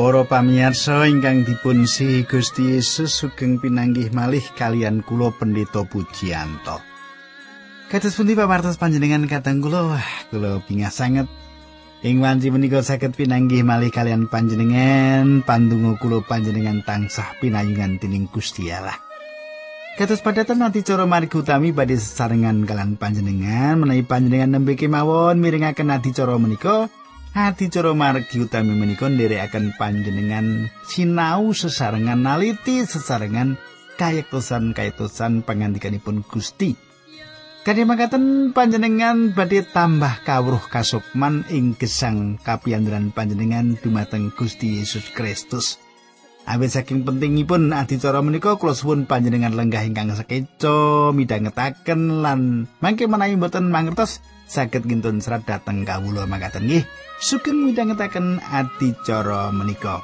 Para pamirsa ingkang dipun si Gusti Yesus sugeng pinanggih malih kalian kula Pendeta Pujiyanto. Kados pundi pamartos panjenengan kateng kula? Wah, kula bingah sanget. Ing wanci menika saged pinanggih malih kalian panjenengan, pandonga kula panjenengan tansah pinayungan dening Gusti Allah. Kados padatan nanti cara margi utami badhe sesarengan kalian panjenengan menawi panjenengan nembe kemawon miringaken nanti cara Adicara margi utami menika nderekaken panjenengan sinau sesarengan naliti sesarengan kayektosan kayektosan pangandikanipun Gusti. Kadhe mangkaten panjenengan badhe tambah kawruh kasukman ing gesang kapiyanderan panjenengan dumateng Gusti Yesus Kristus. Awit saking pentingipun adicara menika kula suwun panjenengan lenggah ingkang sakeca midhangetaken lan mangke menawi boten mangertos saged ngintun serat dhateng kawula mangkaten nggih. sugeng midhangetaken adicara menika.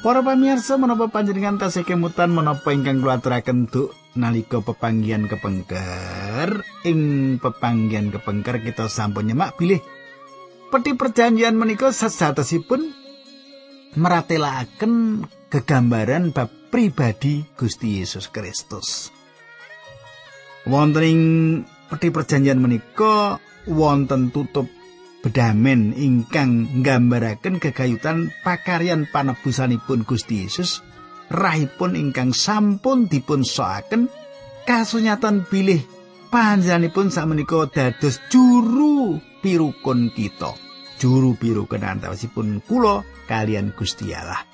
Para pamirsa menapa panjenengan tasih kemutan menapa ingkang kula aturaken duk nalika pepanggihan kepengker ing pepanggihan kepengker kita sampun nyemak bilih peti perjanjian menika sejatosipun meratelaken gegambaran bab pribadi Gusti Yesus Kristus. Wonten ing peti perjanjian menika wonten tutup bedamen ingkang nggambaraken kegayutan pakaryan panebusanipun Gusti Yesus rahipun ingkang sampun dipun soaken kasunyatan bilih panjenenganipun sakmenika dados juru pirukun kita. Juru pirukun antawisipun kula kalian Gusti Allah.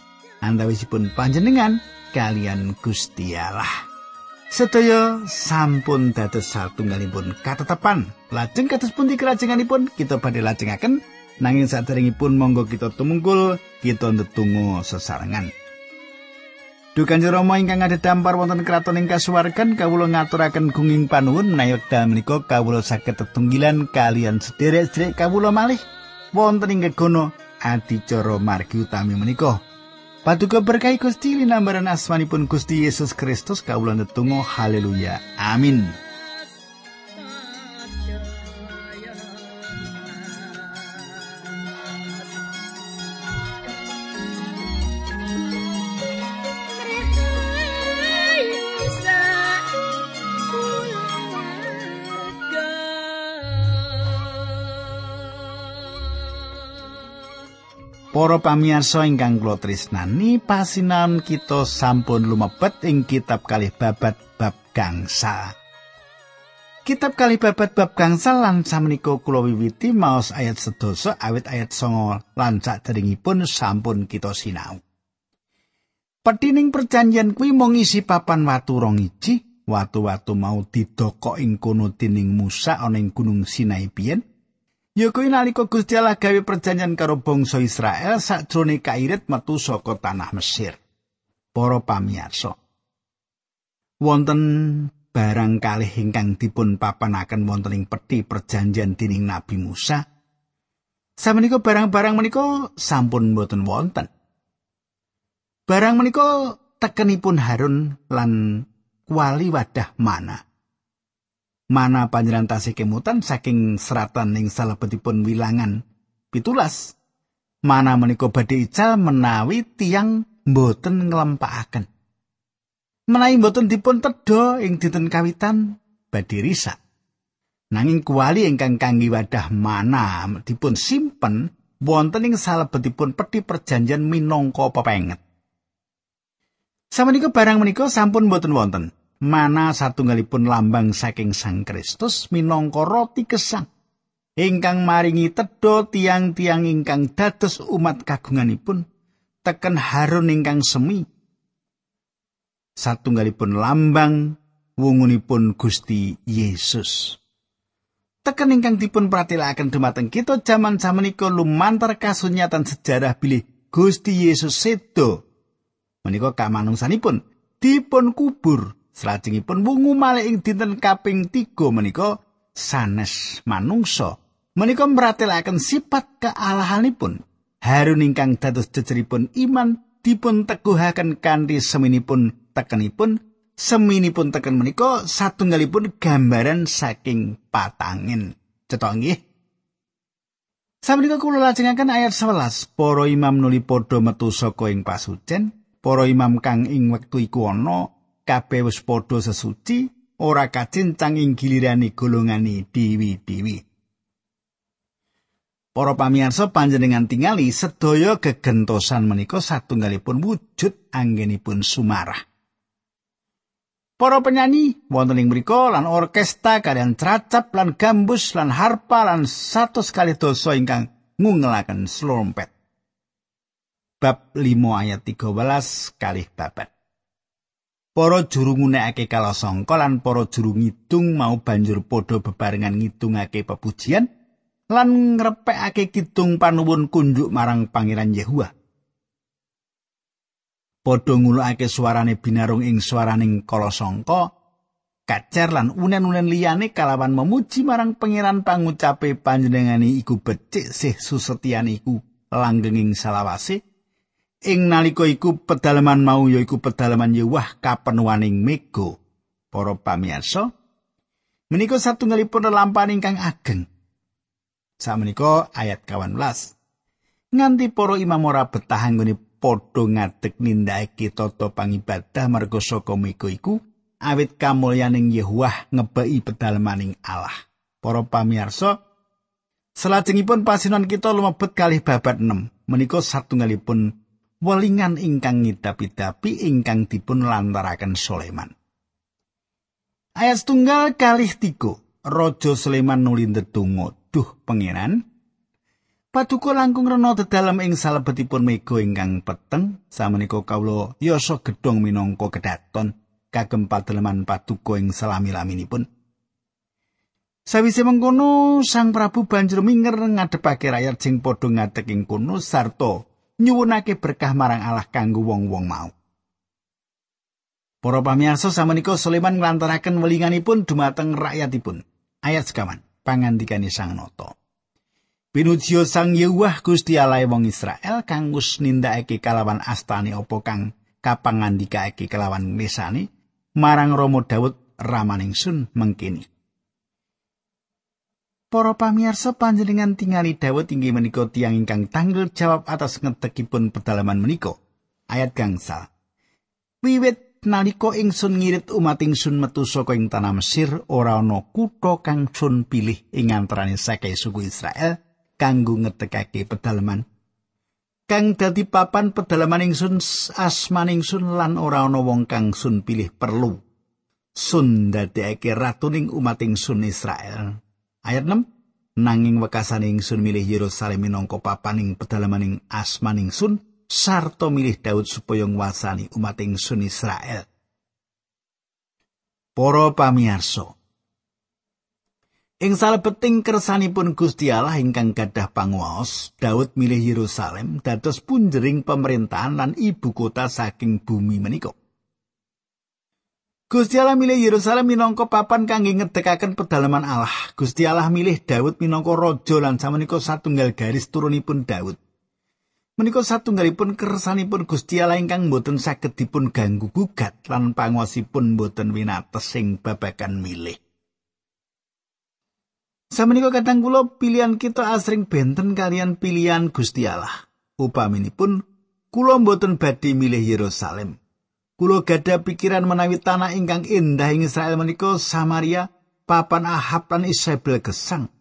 Antawisipun panjenengan kalian Gusti Allah Sedaya sampun dados satunggalipun katetepan. Lajeng kados pundi kelajenganipun kita badhe lajengaken nanging saderengipun monggo kita tumungkul kita ndedonga sesarengan. Dukan Rama ingkang ada wonten kraton ing kasuwargan kawula ngaturaken gunging panuwun menawi wekdal menika kawula saged tetunggilan kalian sederek-sederek kawula malih wonten ing gegono adicara margi utami menika. Paduka berkahi Gusti linambaran asmanipun Gusti Yesus Kristus kawula netunggal haleluya. Amin Para pamirsa ingkang kula tresnani, pasinan kita sampun lumebet ing kitab kalih babat bab gangsa. Kitab kalih babat bab gangsa lan samenika kula wiwiti maos ayat sedoso awit ayat songo lan saderengipun sampun kita sinau. Petining perjanjian kuwi mung isi papan watu rong iji, watu-watu mau didokok ing kono dening Musa ana ing Gunung Sinai biyen. Ya kuwi nalika Gusti Allah gawe perjanjian karo bangsa Israel sakjroning kairit metu saka tanah Mesir. Para pamirsa. Wonten barang kalih ingkang dipun papanaken wonten ing peti perjanjian dening Nabi Musa. Samenika barang-barang menika sampun boten wonten. Barang menika tekenipun Harun lan kuali wadah mana. Mana panjenengan tasih kemutan saking seratan ning salebetipun wilangan? Pitulas. Mana menika badhe ical menawi tiang mboten nglempakaken menawi mboten dipun tedha ing dinten kawitan badhe risak. Nanging kuali ingkang kangge wadah mana dipun simpen wonten ing salebetipun peti perjanjian minangka pepenget. Samenika barang menika sampun mboten wonten. Mana satunggalipun lambang saking Sang Kristus minangka roti kesang ingkang maringi tedha tiang-tiang ingkang dados umat kagunganipun teken Harun ingkang semi. Satunggalipun lambang wungunipun Gusti Yesus. Teken ingkang dipun pratilaken dumateng kita jaman samenika lumantar kasunyatan sejarah bilih Gusti Yesus sedo. Menika kamanungsanipun dipun kubur Salajengipun wungu malih ing dinten kaping 3 menika sanes manungsa. Menika meratelaken sifat kealahanipun. Harun ingkang dados jejeripun iman dipun teguhaken kanthi seminipun tekenipun seminipun teken menika satunggalipun gambaran saking patangin. Cetok nggih. Samenika kula lajengaken ayat 11. Para imam nuli padha metu saka ing pasucen, para imam kang ing wektu iku ana kabeh wis padha sesuci ora kacincang ing gilirane golongane dewi-dewi. Para pamirsa panjenengan tingali sedaya gegentosan menika satunggalipun wujud anggenipun sumarah. Para penyanyi wonten ing mriku lan orkesta kalian tracap lan gambus lan harpa lan satu sekali dosa ingkang ngungelaken slompet. Bab 5 ayat 13 kalih babat. Para juru ngunekake kalasangka lan para juru ngitung mau banjur padha bebarengan ngitungake pepujian lan ngrepekake kidung panuwun kunjuk marang Pangeran Yehuwa. Padha ngulukake suarane binarung ing swaraning kalasangka kacer lan unen-unen liyane kalawan memuji marang pangeran pangucape panjenengane iku becik sih susetian iku langgenging salawase ing nalika iku pedalaman mau yaiku pedalaman Yewah kapenuaning mega. Para pamirsa menika satunggalipun lelampahan ingkang ageng. Samenika ayat 18 nganti para imam ora betah anggone padha ngadeg nindakake tata pangibadah merga saka mega iku awit kamulyaning Yewah ngebeki pedalamaning Allah. Para pamirsa Selajengipun pasinan kita lumebet kalih babat 6 menika satunggalipun welingan ingkang ngidapi-dapi ingkang dipun lantaraken Sulaiman. Ayat tunggal kalih tiga, Raja Sulaiman nuli ndedonga, "Duh pangeran, Paduka langkung rena dedalem ing salebetipun mega ingkang peteng, samenika kawula yasa gedhong minangka kedaton kagem padeleman paduka ing salami-laminipun." Sawise mengkono, Sang Prabu banjur minger ngadepake rakyat sing padha ngadeg ing kono sarta nyuwunake berkah marang Allah kanggo wong-wong mau. Para pamirsa samenika Sulaiman nglantaraken welinganipun dumateng rakyatipun. Ayat sekawan, pangandikane Sang Nata. Pinujiya Sang Yewah Gusti Allah wong Israel kang wis nindakake kalawan astane apa kang kapangandikake kelawan mesane marang Rama Daud ramaning sun mengkini. Para pamirsa panjenengan tingali Dawud inggih menika tiyang ingkang tanggung jawab atas ngedekipun pedalaman menika. Ayat gangsal. Wiwit nalika ingsun ngirit umat ingsun metu saka ing tanah Mesir ora ana kutha kang sun pilih ing antarané sakai suku Israel kanggo ngedekake pedalaman. Kang dadi papan pedalaman ingsun asmaning sun lan ora ana wong kang sun pilih perlu. Sun dadekake ratuning umat ingsun Israel. Ayat 6 nanging wekasane ingsun milih Yerusalem minangka papaning pedalamaning asmaning sun sarta milih Daud supaya nguasani umat ingsun Israel. Para pamirsa Ing salebeting kersanipun Gusti Allah ingkang gadah panguwaos, Daud milih Yerusalem dados punjering pemerintahan lan ibu kota saking bumi menika. Gusti Allah milih Yerusalem minangka papan kangge ngedekaken pedalaman Allah. Gusti Allah milih Daud minangka raja lan samenika satunggal garis turunipun Daud. Menika satunggalipun kersanipun Gusti Allah ingkang boten saged dipun ganggu gugat lan panguwasipun boten winates sing babagan milih. Samenika kadang kula pilihan kita asring benten kalian pilihan Gusti Allah. Upaminipun kula boten badhe milih Yerusalem. Kulo gada pikiran menawi tanah ingkang indah ing Israel menika Samaria, papan Ahab lan Isabel gesang.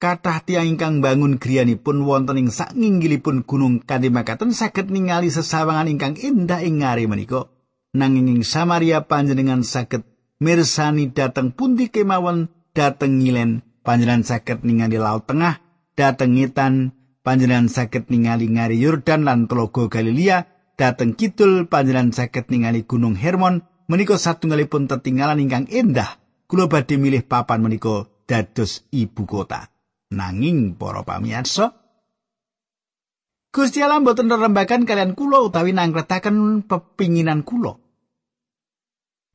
Kathah tiyang ingkang bangun griyanipun wonten ing sakinggilipun gunung kanthi makaten saged ningali sesawangan ingkang indah ing ngare menika. Nanging ing Samaria panjenengan saged mirsani dateng pundi kemawon dateng ngilen panjenengan saged ningali laut tengah dateng ngitan panjenengan saged ningali ngari Yordan lan telaga Galilea Dateng kidul panjenengan saged ningali Gunung Hermon menika satunggalipun tetinggalan ingkang endah. Kula badhe milih papan menika dados ibu kota. Nanging para pamirsa, Gusti Allah mboten rerembakan kalian kula utawi nangretaken pepinginan kula.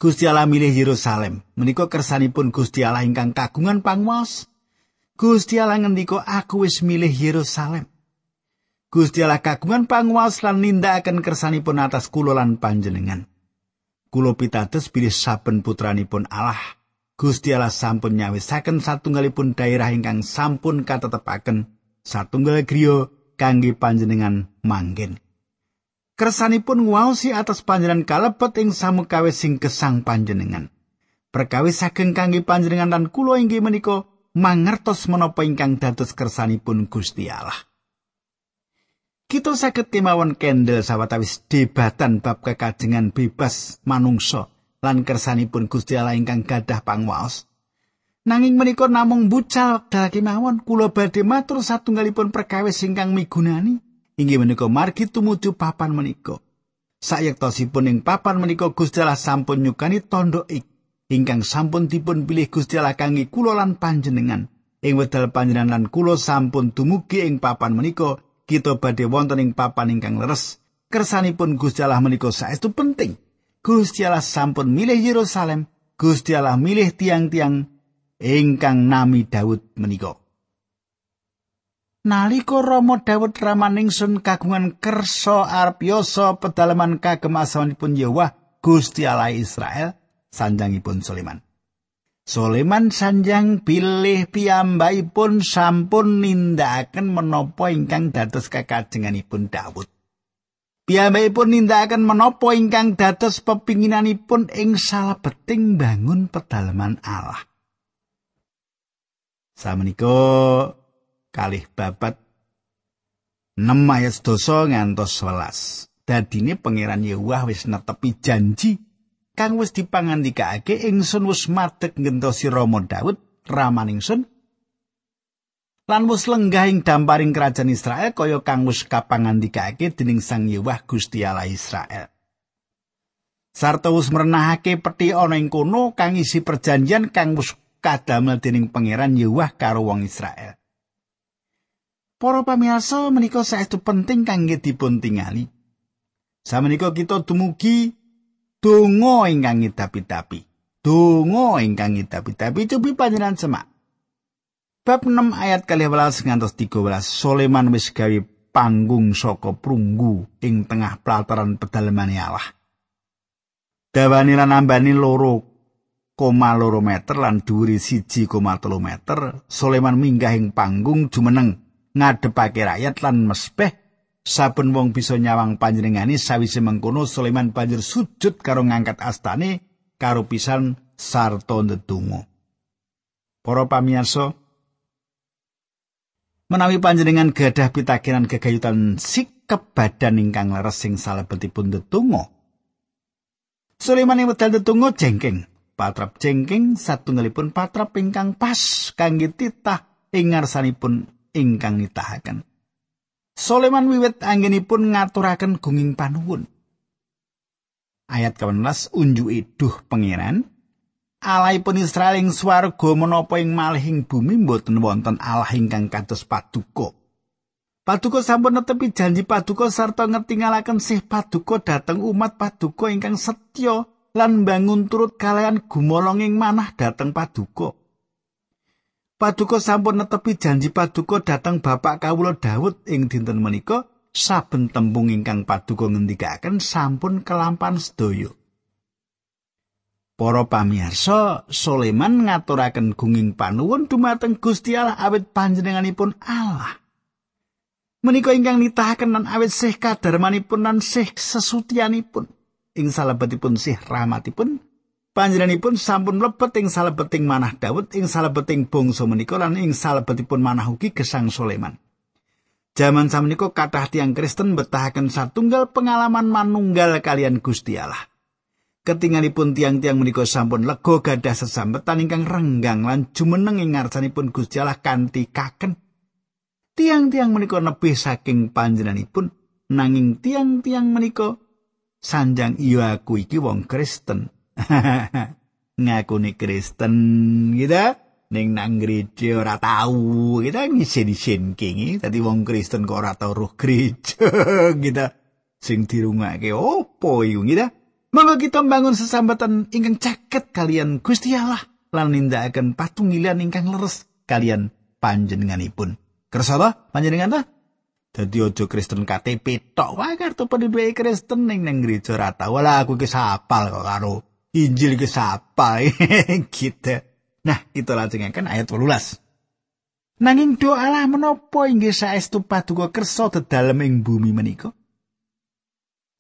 Gusti Allah milih Yerusalem. Menika kersanipun Gusti Allah ingkang kagungan pangwas. Gusti Allah ngendika aku wis milih Yerusalem. Gusti Allah kagungan pangwas lan nindakaken kersanipun atas kula lan panjenengan. Kula pitados bilih saben putranipun Allah. Gusti Allah sampun nyawisaken satunggalipun daerah ingkang sampun katetepaken satunggal griya kangge panjenengan manggen. kersanipun nguwaosi atas panjenengan kalebet ing samukawis sing gesang panjenengan. Perkawis saking kangge panjenengan lan kula inggih menika mangertos menapa ingkang dados kersanipun Gusti Allah. Kita saged kemawon kendel sawetawis debatan bab kekajengan bebas manungsa lan kersanipun Gusti Allah ingkang gadah pangwaos. Nanging menika namung bucal wekdal kemawon kula badhe matur satunggalipun perkawis ingkang migunani inggih menika margi tumuju papan menika. Sayektosipun ing papan menika Gusti Allah sampun nyukani tondo ik ingkang sampun dipun pilih Gusti Allah kangge kula lan panjenengan. Ing wedal panjenengan lan kula sampun dumugi ing papan menika, kita badhe wonten ing papan ingkang leres. Kersanipun Gusti Allah menika saestu penting. Gusti Allah sampun milih Yerusalem. Gusti Allah milih tiang-tiang ingkang nami Daud menika. Nalika Rama Daud ramaningsun kagungan kersa arpyoso pedalaman kagem asawanipun Yahweh Gusti Allah Israel sanjangipun Sulaiman. Sulaiman sanjang pilih piyambakipun sampun nindakaken menapa ingkang dados kekajenganipun Daud. Piyambakipun nindakaken menapa ingkang dados pepinginanipun ing salebeting bangun pedalaman Allah. Samenika kalih babat 6 ayat dosa ngantos 11. Dadine pangeran Yehuwah wis netepi janji kang wis dipangandikake ingsun wis madeg ngentosi Rama Daud ramaningsun lan wis lenggah ing damparing kerajaan Israel kaya kang wis kapangandikake dening Sang Yehuwah Gusti Allah Israel. Sarta wis merenahake peti ana ing kono kang isi perjanjian kang wis kadamel dening pangeran Yehuwah karo wong Israel. Para pamirsa menika saestu penting kangge dipun tingali. Samenika kita dumugi donga ingkang ngidapi-dapi. Donga ingkang ngidapi-dapi cupi panjenengan semak. Bab 6 ayat 12 ngantos 13 Soleman wis gawe panggung saka prunggu ing tengah pelataran pedalaman Allah. Dawane lan ambane loro koma loro meter lan dhuwure siji koma telu meter. Soleman minggah ing panggung jumeneng ngadepake rakyat lan mespeh saben wong bisa nyawang panjenengani sawise mengkono Sulaiman banjur sujud karo ngangkat astane karo pisan sarta ndedonga. Para pamirsa menawi panjenengan gadah pitakenan gegayutan sikap badan ingkang leres sing salebetipun ndedonga. Sulaiman ing wedal ndedonga jengking, patrap jengking satunggalipun patrap ingkang pas kangge titah ing ngarsanipun ingkang nitahaken. Soleman wiwit anggenipun ngaturaken gunging panuwun. Ayat 18 unjuki duh pangeran Alaipun Israel ing swarga menapa ing malihing bumi mboten wonten Allah ingkang kados paduka. Paduka sampun netepi janji paduka sarta ngetingalaken sih paduka dhateng umat paduka ingkang setya lan bangun turut kalian gumolonging manah dhateng paduka. Paduka sampun netepi janji Paduka dhateng Bapak kawula Daud ing dinten menika saben tembung ingkang Paduka ngendikaken sampun kelampan sedaya. Para pamirsa, Soleman ngaturaken gunging panuwun dumateng Gusti Allah awit panjenenganipun Allah. Menika ingkang nitahaken lan awit sih kadarmanipun lan sih sesutianipun ing salebetipun sih rahmatipun Panjenenganipun sampun mlebet ing salebeting manah Daud ing salebeting bangsa menika lan ing salebetipun manah ugi gesang Sulaiman. Jaman samenika kathah tiang Kristen betahaken satunggal pengalaman manunggal kalian Gusti Allah. Ketingalipun tiang-tiang menika sampun lega gadah sesambetan ingkang renggang lan jumeneng ing ngarsanipun Gusti Allah kanthi kaken. Tiang-tiang menika nebih saking panjenenganipun nanging tiang-tiang menika sanjang iya aku iki wong Kristen ngakuni Kristen gitu ning nang gereja ora tau gitu ngisen-isen kingi dadi wong Kristen kok ora tau roh gereja gitu sing dirungake opo iku gitu Monggo kita mbangun sesambatan ingkang caket kalian Gusti Allah lan nindakaken patunggilan ingkang leres kalian panjenenganipun. Kersa ta panjenengan ta? Dadi aja Kristen KTP tok wae kartu penduduk Kristen ning nang gereja rata. Wala aku ki sapal kok karo Injil ki sapal gitu. Nah, itu lajengaken ayat 18. Nanging doalah menapa inggih saestu paduka kersa dedalem ing bumi menika?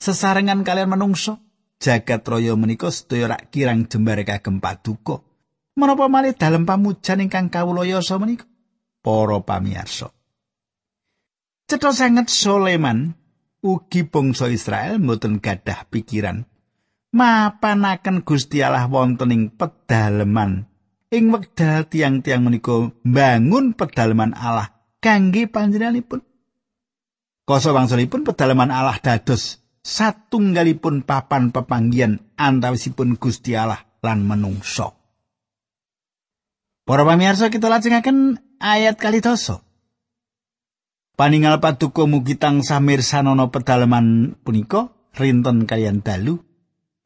Sesarengan kalian menungso, jagat raya menika sedaya rak kirang jembar kagem paduka. Menapa malih dalem pamujan ingkang kawula yasa menika? Para pamirsa. Cetha sanget Soleman ugi bangsa Israel mboten gadah pikiran mapanaken Gusti Allah wonten ing pedaleman ing wekdal tiang-tiang menika bangun pedaleman Allah kangge panjenenganipun. Koso wangsulipun pedaleman Allah dados satunggalipun papan pepanggian antawisipun Gusti Allah lan menungso. Para pamirsa kita lajengaken ayat kali doso. Paningal paduka mugi tansah mirsanono pedalaman punika rinten kalian dalu.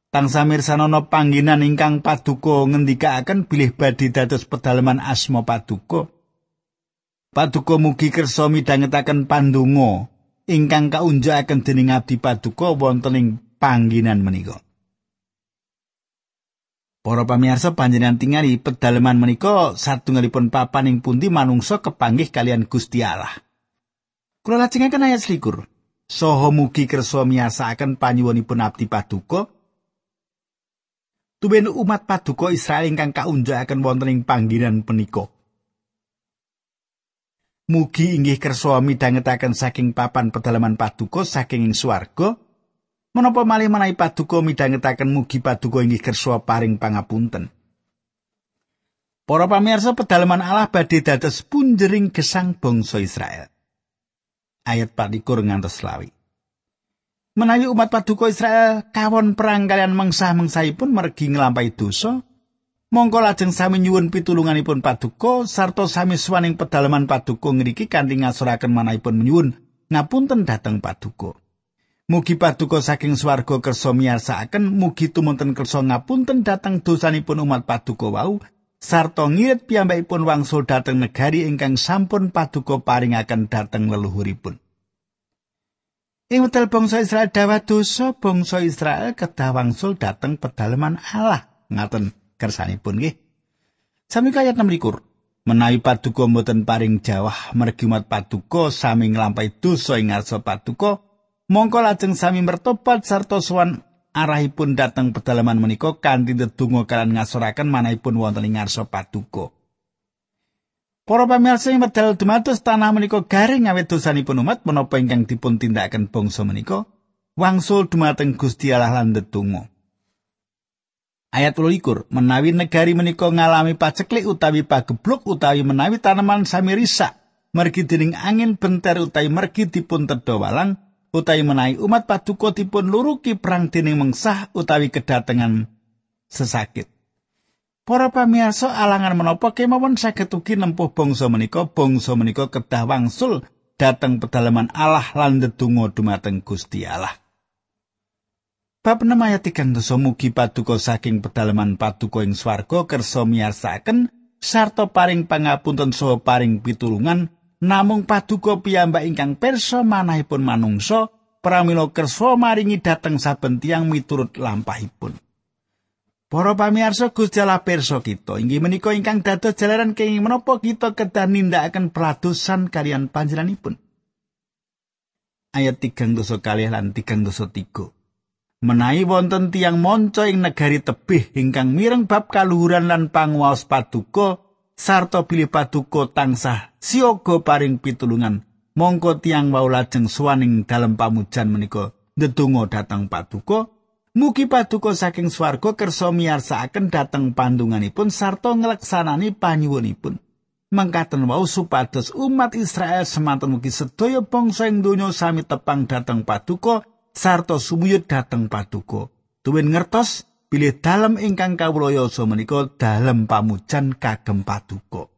Tansah mirsanono pangginan ingkang paduka ngendikaaken bilih badhe dados pedalaman asma paduka. Paduka mugi kersa midhangetaken pandonga ingkang kaunjakaken dening abdi paduka wonten ing pangginan menika. Para pamirsa panjenengan tingali pedalaman menika satunggalipun papan ing pundi manungsa kepanggih kalian Gusti Allah. Kula lajengaken ayat selikur. Soho mugi kersa miyasakaken panyuwunipun abdi paduka. Tuben umat paduka Israel ingkang kaunjakaken wonten ing pangginan punika. Mugi inggih kersa midhangetaken saking papan pedalaman paduka saking ing swarga. Menapa malih menawi paduka midhangetaken mugi paduka inggih kersa paring pangapunten. Para pamirsa pedalaman Allah badhe dados punjering gesang bangsa Israel. Ayat 4 ngantos selawi. Menawi umat paduka Israel kawon perang kalian mengsah-mengsahipun mergi nglampahi dosa, Mongko lajeng sami nyuwun pitulunganipun paduka sarta sami swaning pedalaman paduka ngriki kanthi ngasuraken manahipun nyuwun ngapunten dhateng paduka. Mugi paduka saking swarga kersa miyarsakaken mugi tumunten kersa ngapunten dhateng dosanipun umat paduka wau sarta ngirit piyambakipun wangsul dhateng negari ingkang sampun paduka paringaken dhateng leluhuripun. Ing wekdal bangsa Israel dawa dosa, bangsa Israel kedah wangsul dhateng pedalaman Allah. Ngaten kersanipun nggih. Sami kaya 6 likur. Menawi paduka mboten paring jawah mergi umat paduka sami nglampahi dosa ing ngarsa paduka, mongko lajeng sami mertobat sarta sowan arahipun dateng pedalaman menika kanthi ndedonga kalan ngasuraken manahipun wonten ing ngarsa paduka. Para pamirsa ing medal dumados tanah menika garing awit dosanipun umat menapa ingkang dipun tindakaken bangsa menika wangsul dumateng Gusti Allah lan ndedonga. Ayat 21 menawi negari menika ngalami paceklik utawi pagebluk utawi menawi tanaman sami risak mergi dening angin benter utawi mergi dipun tedha walang utawi menawi umat paduka dipun luruki perang dening mengsah utawi kedatengan sesakit. Para pamirsa alangan menapa kemawon saged ugi nempuh bangsa menika bangsa menika kedah wangsul dhateng pedalaman Allah lan ndedonga dumateng Gusti Allah. Bab 6 ayat 3 mugi paduka saking pedalaman paduka ing swarga kersa miyarsakaken sarta paring pangapunten saha paring pitulungan namung paduka piyambak ingkang pirsa manahipun manungsa pramila kersa maringi dhateng saben tiyang miturut lampahipun. Para pamirsa Gusti Allah pirsa kita inggih menika ingkang dados jalaran kenging menapa kita kedah nindakaken pradosan kalian panjenenganipun. Ayat 3 dosa kalih lan 3 dosa 3. menawi wonten tiang monco ing negari tebih ingkang mireng bab kaluhuran lan panguwaos paduka sarta pilih paduka tansah siaga paring pitulungan mongko tiang wau lajeng suwaning dalem pamujan menika ndedonga dhateng paduka mugi paduka saking swarga kersa miyarsakaken dhateng pandunganipun sarta ngleksanani panyuwunipun mangkaten wau supados umat Israel semanten mugi sedaya bangsa ing donya sami tepang dhateng paduka sarta sumuyut dhateng paduka. Tuwin ngertos pilih dalem ingkang kawulayasa menika dalem pamujan kagem paduka.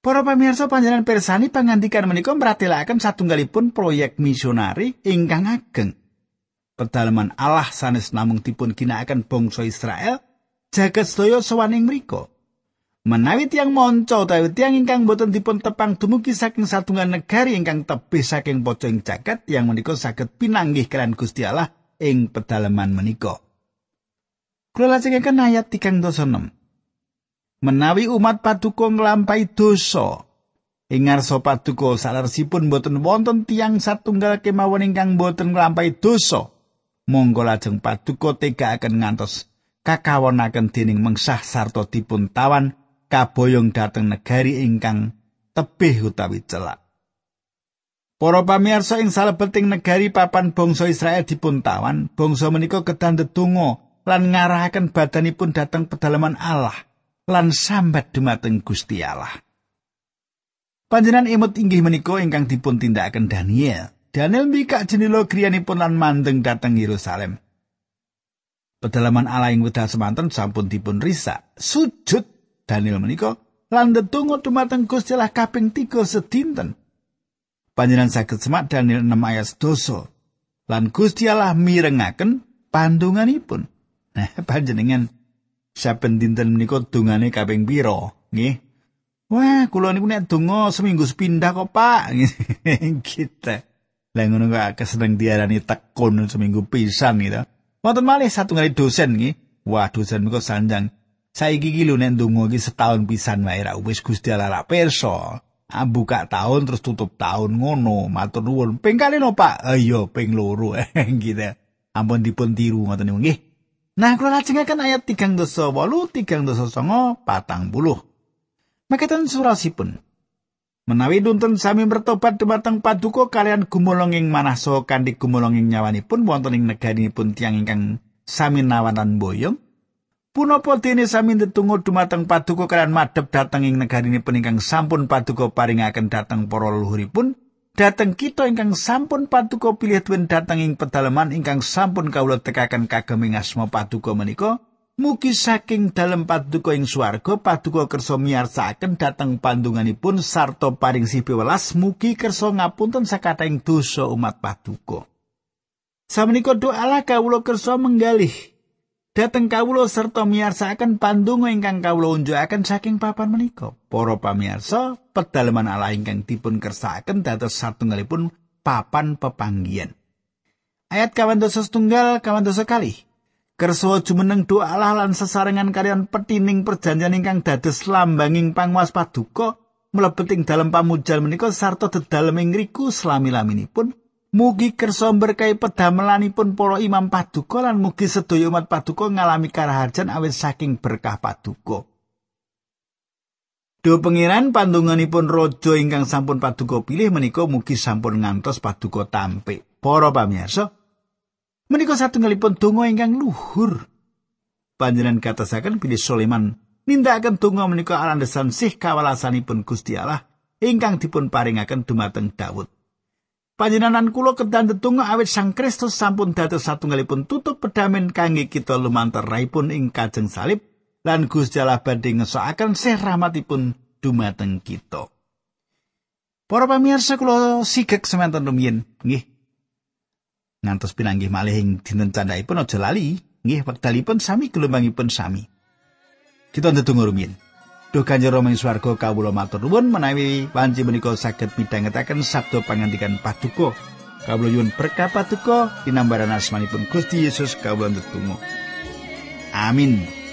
Para pamirsa panjenengan persani pangandikan menika mratelaken satunggalipun proyek misionari ingkang ageng. Pedalaman Allah sanes namung dipun ginakaken bangsa Israel jagat sedaya sawaning mriku. Menawi tiyang monco utawi tiyang ingkang boten dipun tepang dumugi saking satunggal negari ingkang tebih saking pocong jagat yang menika saged pinanggih kalian Gusti Allah ing pedalaman menika. Kula lajengaken ayat 3 6 menawi umat paduka nglampahi dosa ing ngarsa paduka saleresipun boten wonten tiang satunggal kemawon ingkang boten nglampahi dosa monggo lajeng paduka tegakaken ngantos kakawonaken dening mengsah sarta dipun tawan kaboyong dhateng negari ingkang tebih utawi celak. Para pamirsa ing salebeting negari papan bangsa Israel dipun tawan, bangsa menika kedah ndedonga lan ngarahaken badanipun dhateng pedalaman Allah lan sambat dumateng Gusti Allah. Panjenengan imut inggih menika ingkang dipun tindakaken Daniel Daniel mbikak jenila griyanipun lan mandeng dhateng Yerusalem. Pedalaman Allah ing wedal semanten sampun dipun risak. Sujud Daniel menika lan ndedonga dumateng Gusti Allah kaping 3 sedinten. Panjenengan saged semak Daniel 6 ayat doso. Lan Gusti Allah mirengaken pandunganipun. Nah, panjenengan saben dinten menika dungane kaping pira? Nggih. Wah, kula niku nek donga seminggu sepindah kok, Pak. Gitu. Lah ngono kok keseneng diarani tekun seminggu pisan gitu. Wonten malih satunggal dosen nggih. Wah, dosen kok sanjang. Saiki iki lho nek ndonga iki setahun pisan wae ra wis Gusti Allah ra pirsa. Buka tahun terus tutup tahun ngono. Matur nuwun. Ping kali no, Pak? Ayo, ping loro gitu. Ampun dipun tiru ngoten niku nggih. Nah, kula lajengaken ayat 3 dosa 8, 3 dosa 9, 40. Makaten surasipun. Menawi dunten sami mertobat dumateng paduka kalian gumolonging manasa kanthi gumolonging nyawanipun wonten ing negarinipun tiyang ingkang sami nawanan boyong punapa dene sami ndedonga dumateng paduka kalian madhep dhateng ing negarinipun ingkang sampun paduka paringaken dhateng para leluhuripun. Dhateng kita ingkang sampun paduka pilih dhateng ing pedalaman ingkang sampun kawula tekaken kagem ing asma paduka menika Mugi saking dalem paduka ing swarga paduka kersa miyarsakaken dhateng pandunganipun sarta paring sipiwelas mugi kersa ngapunten sakathahing dosa umat paduka. Samenika doa kawula kersa menggalih dhateng kawula sarta miyarsakaken pandunga ingkang kawula unjukaken saking papan menika. Para pamirsa, pedalaman Allah ingkang dipun kersakaken dados satunggalipun papan pepanggian. Ayat kawan dosa setunggal, kawan dosa kali. Kersa jumeneng doa Allah lan sesarengan kalian petining perjanjian ingkang dados lambanging pangwas paduka mlebeting dalam pamujal menika sarta dedalem ing ngriku selami-laminipun mugi kersa berkahi pedamelanipun para imam paduka lan mugi sedaya umat paduka ngalami karaharjan awit saking berkah paduka Do pengiran pandunganipun raja ingkang sampun paduka pilih menika mugi sampun ngantos paduka tampik. Para pamirsa, Menika satunggalipun donga ingkang luhur. Panjenengan katasaken bilih Sulaiman nindakaken donga menika alandesan sih kawalasanipun Gusti Allah ingkang dipun paringaken dumateng Daud. Panjenengan kula kedan tetungga awit Sang Kristus sampun dados satunggalipun tutup pedamen kangge kita lumantar raipun ing kajeng salib lan Gusti Allah badhe ngesokaken sih rahmatipun dumateng kita. Para pamirsa kula sigek semanten rumiyin nggih ngantos pinanggih malih ing dinten candhaipun aja lali. Nggih wektalipun sami gelombangipun sami. Kita ndedonga rumiyin. Duh Kanjeng Rama ing swarga kawula matur nuwun. Menawi panci menika saged midhangetaken sabda pangandikan paduka. Kawula nyuwun berkah paduka tinambaran asmanipun Gusti Yesus kawula ndedonga. Amin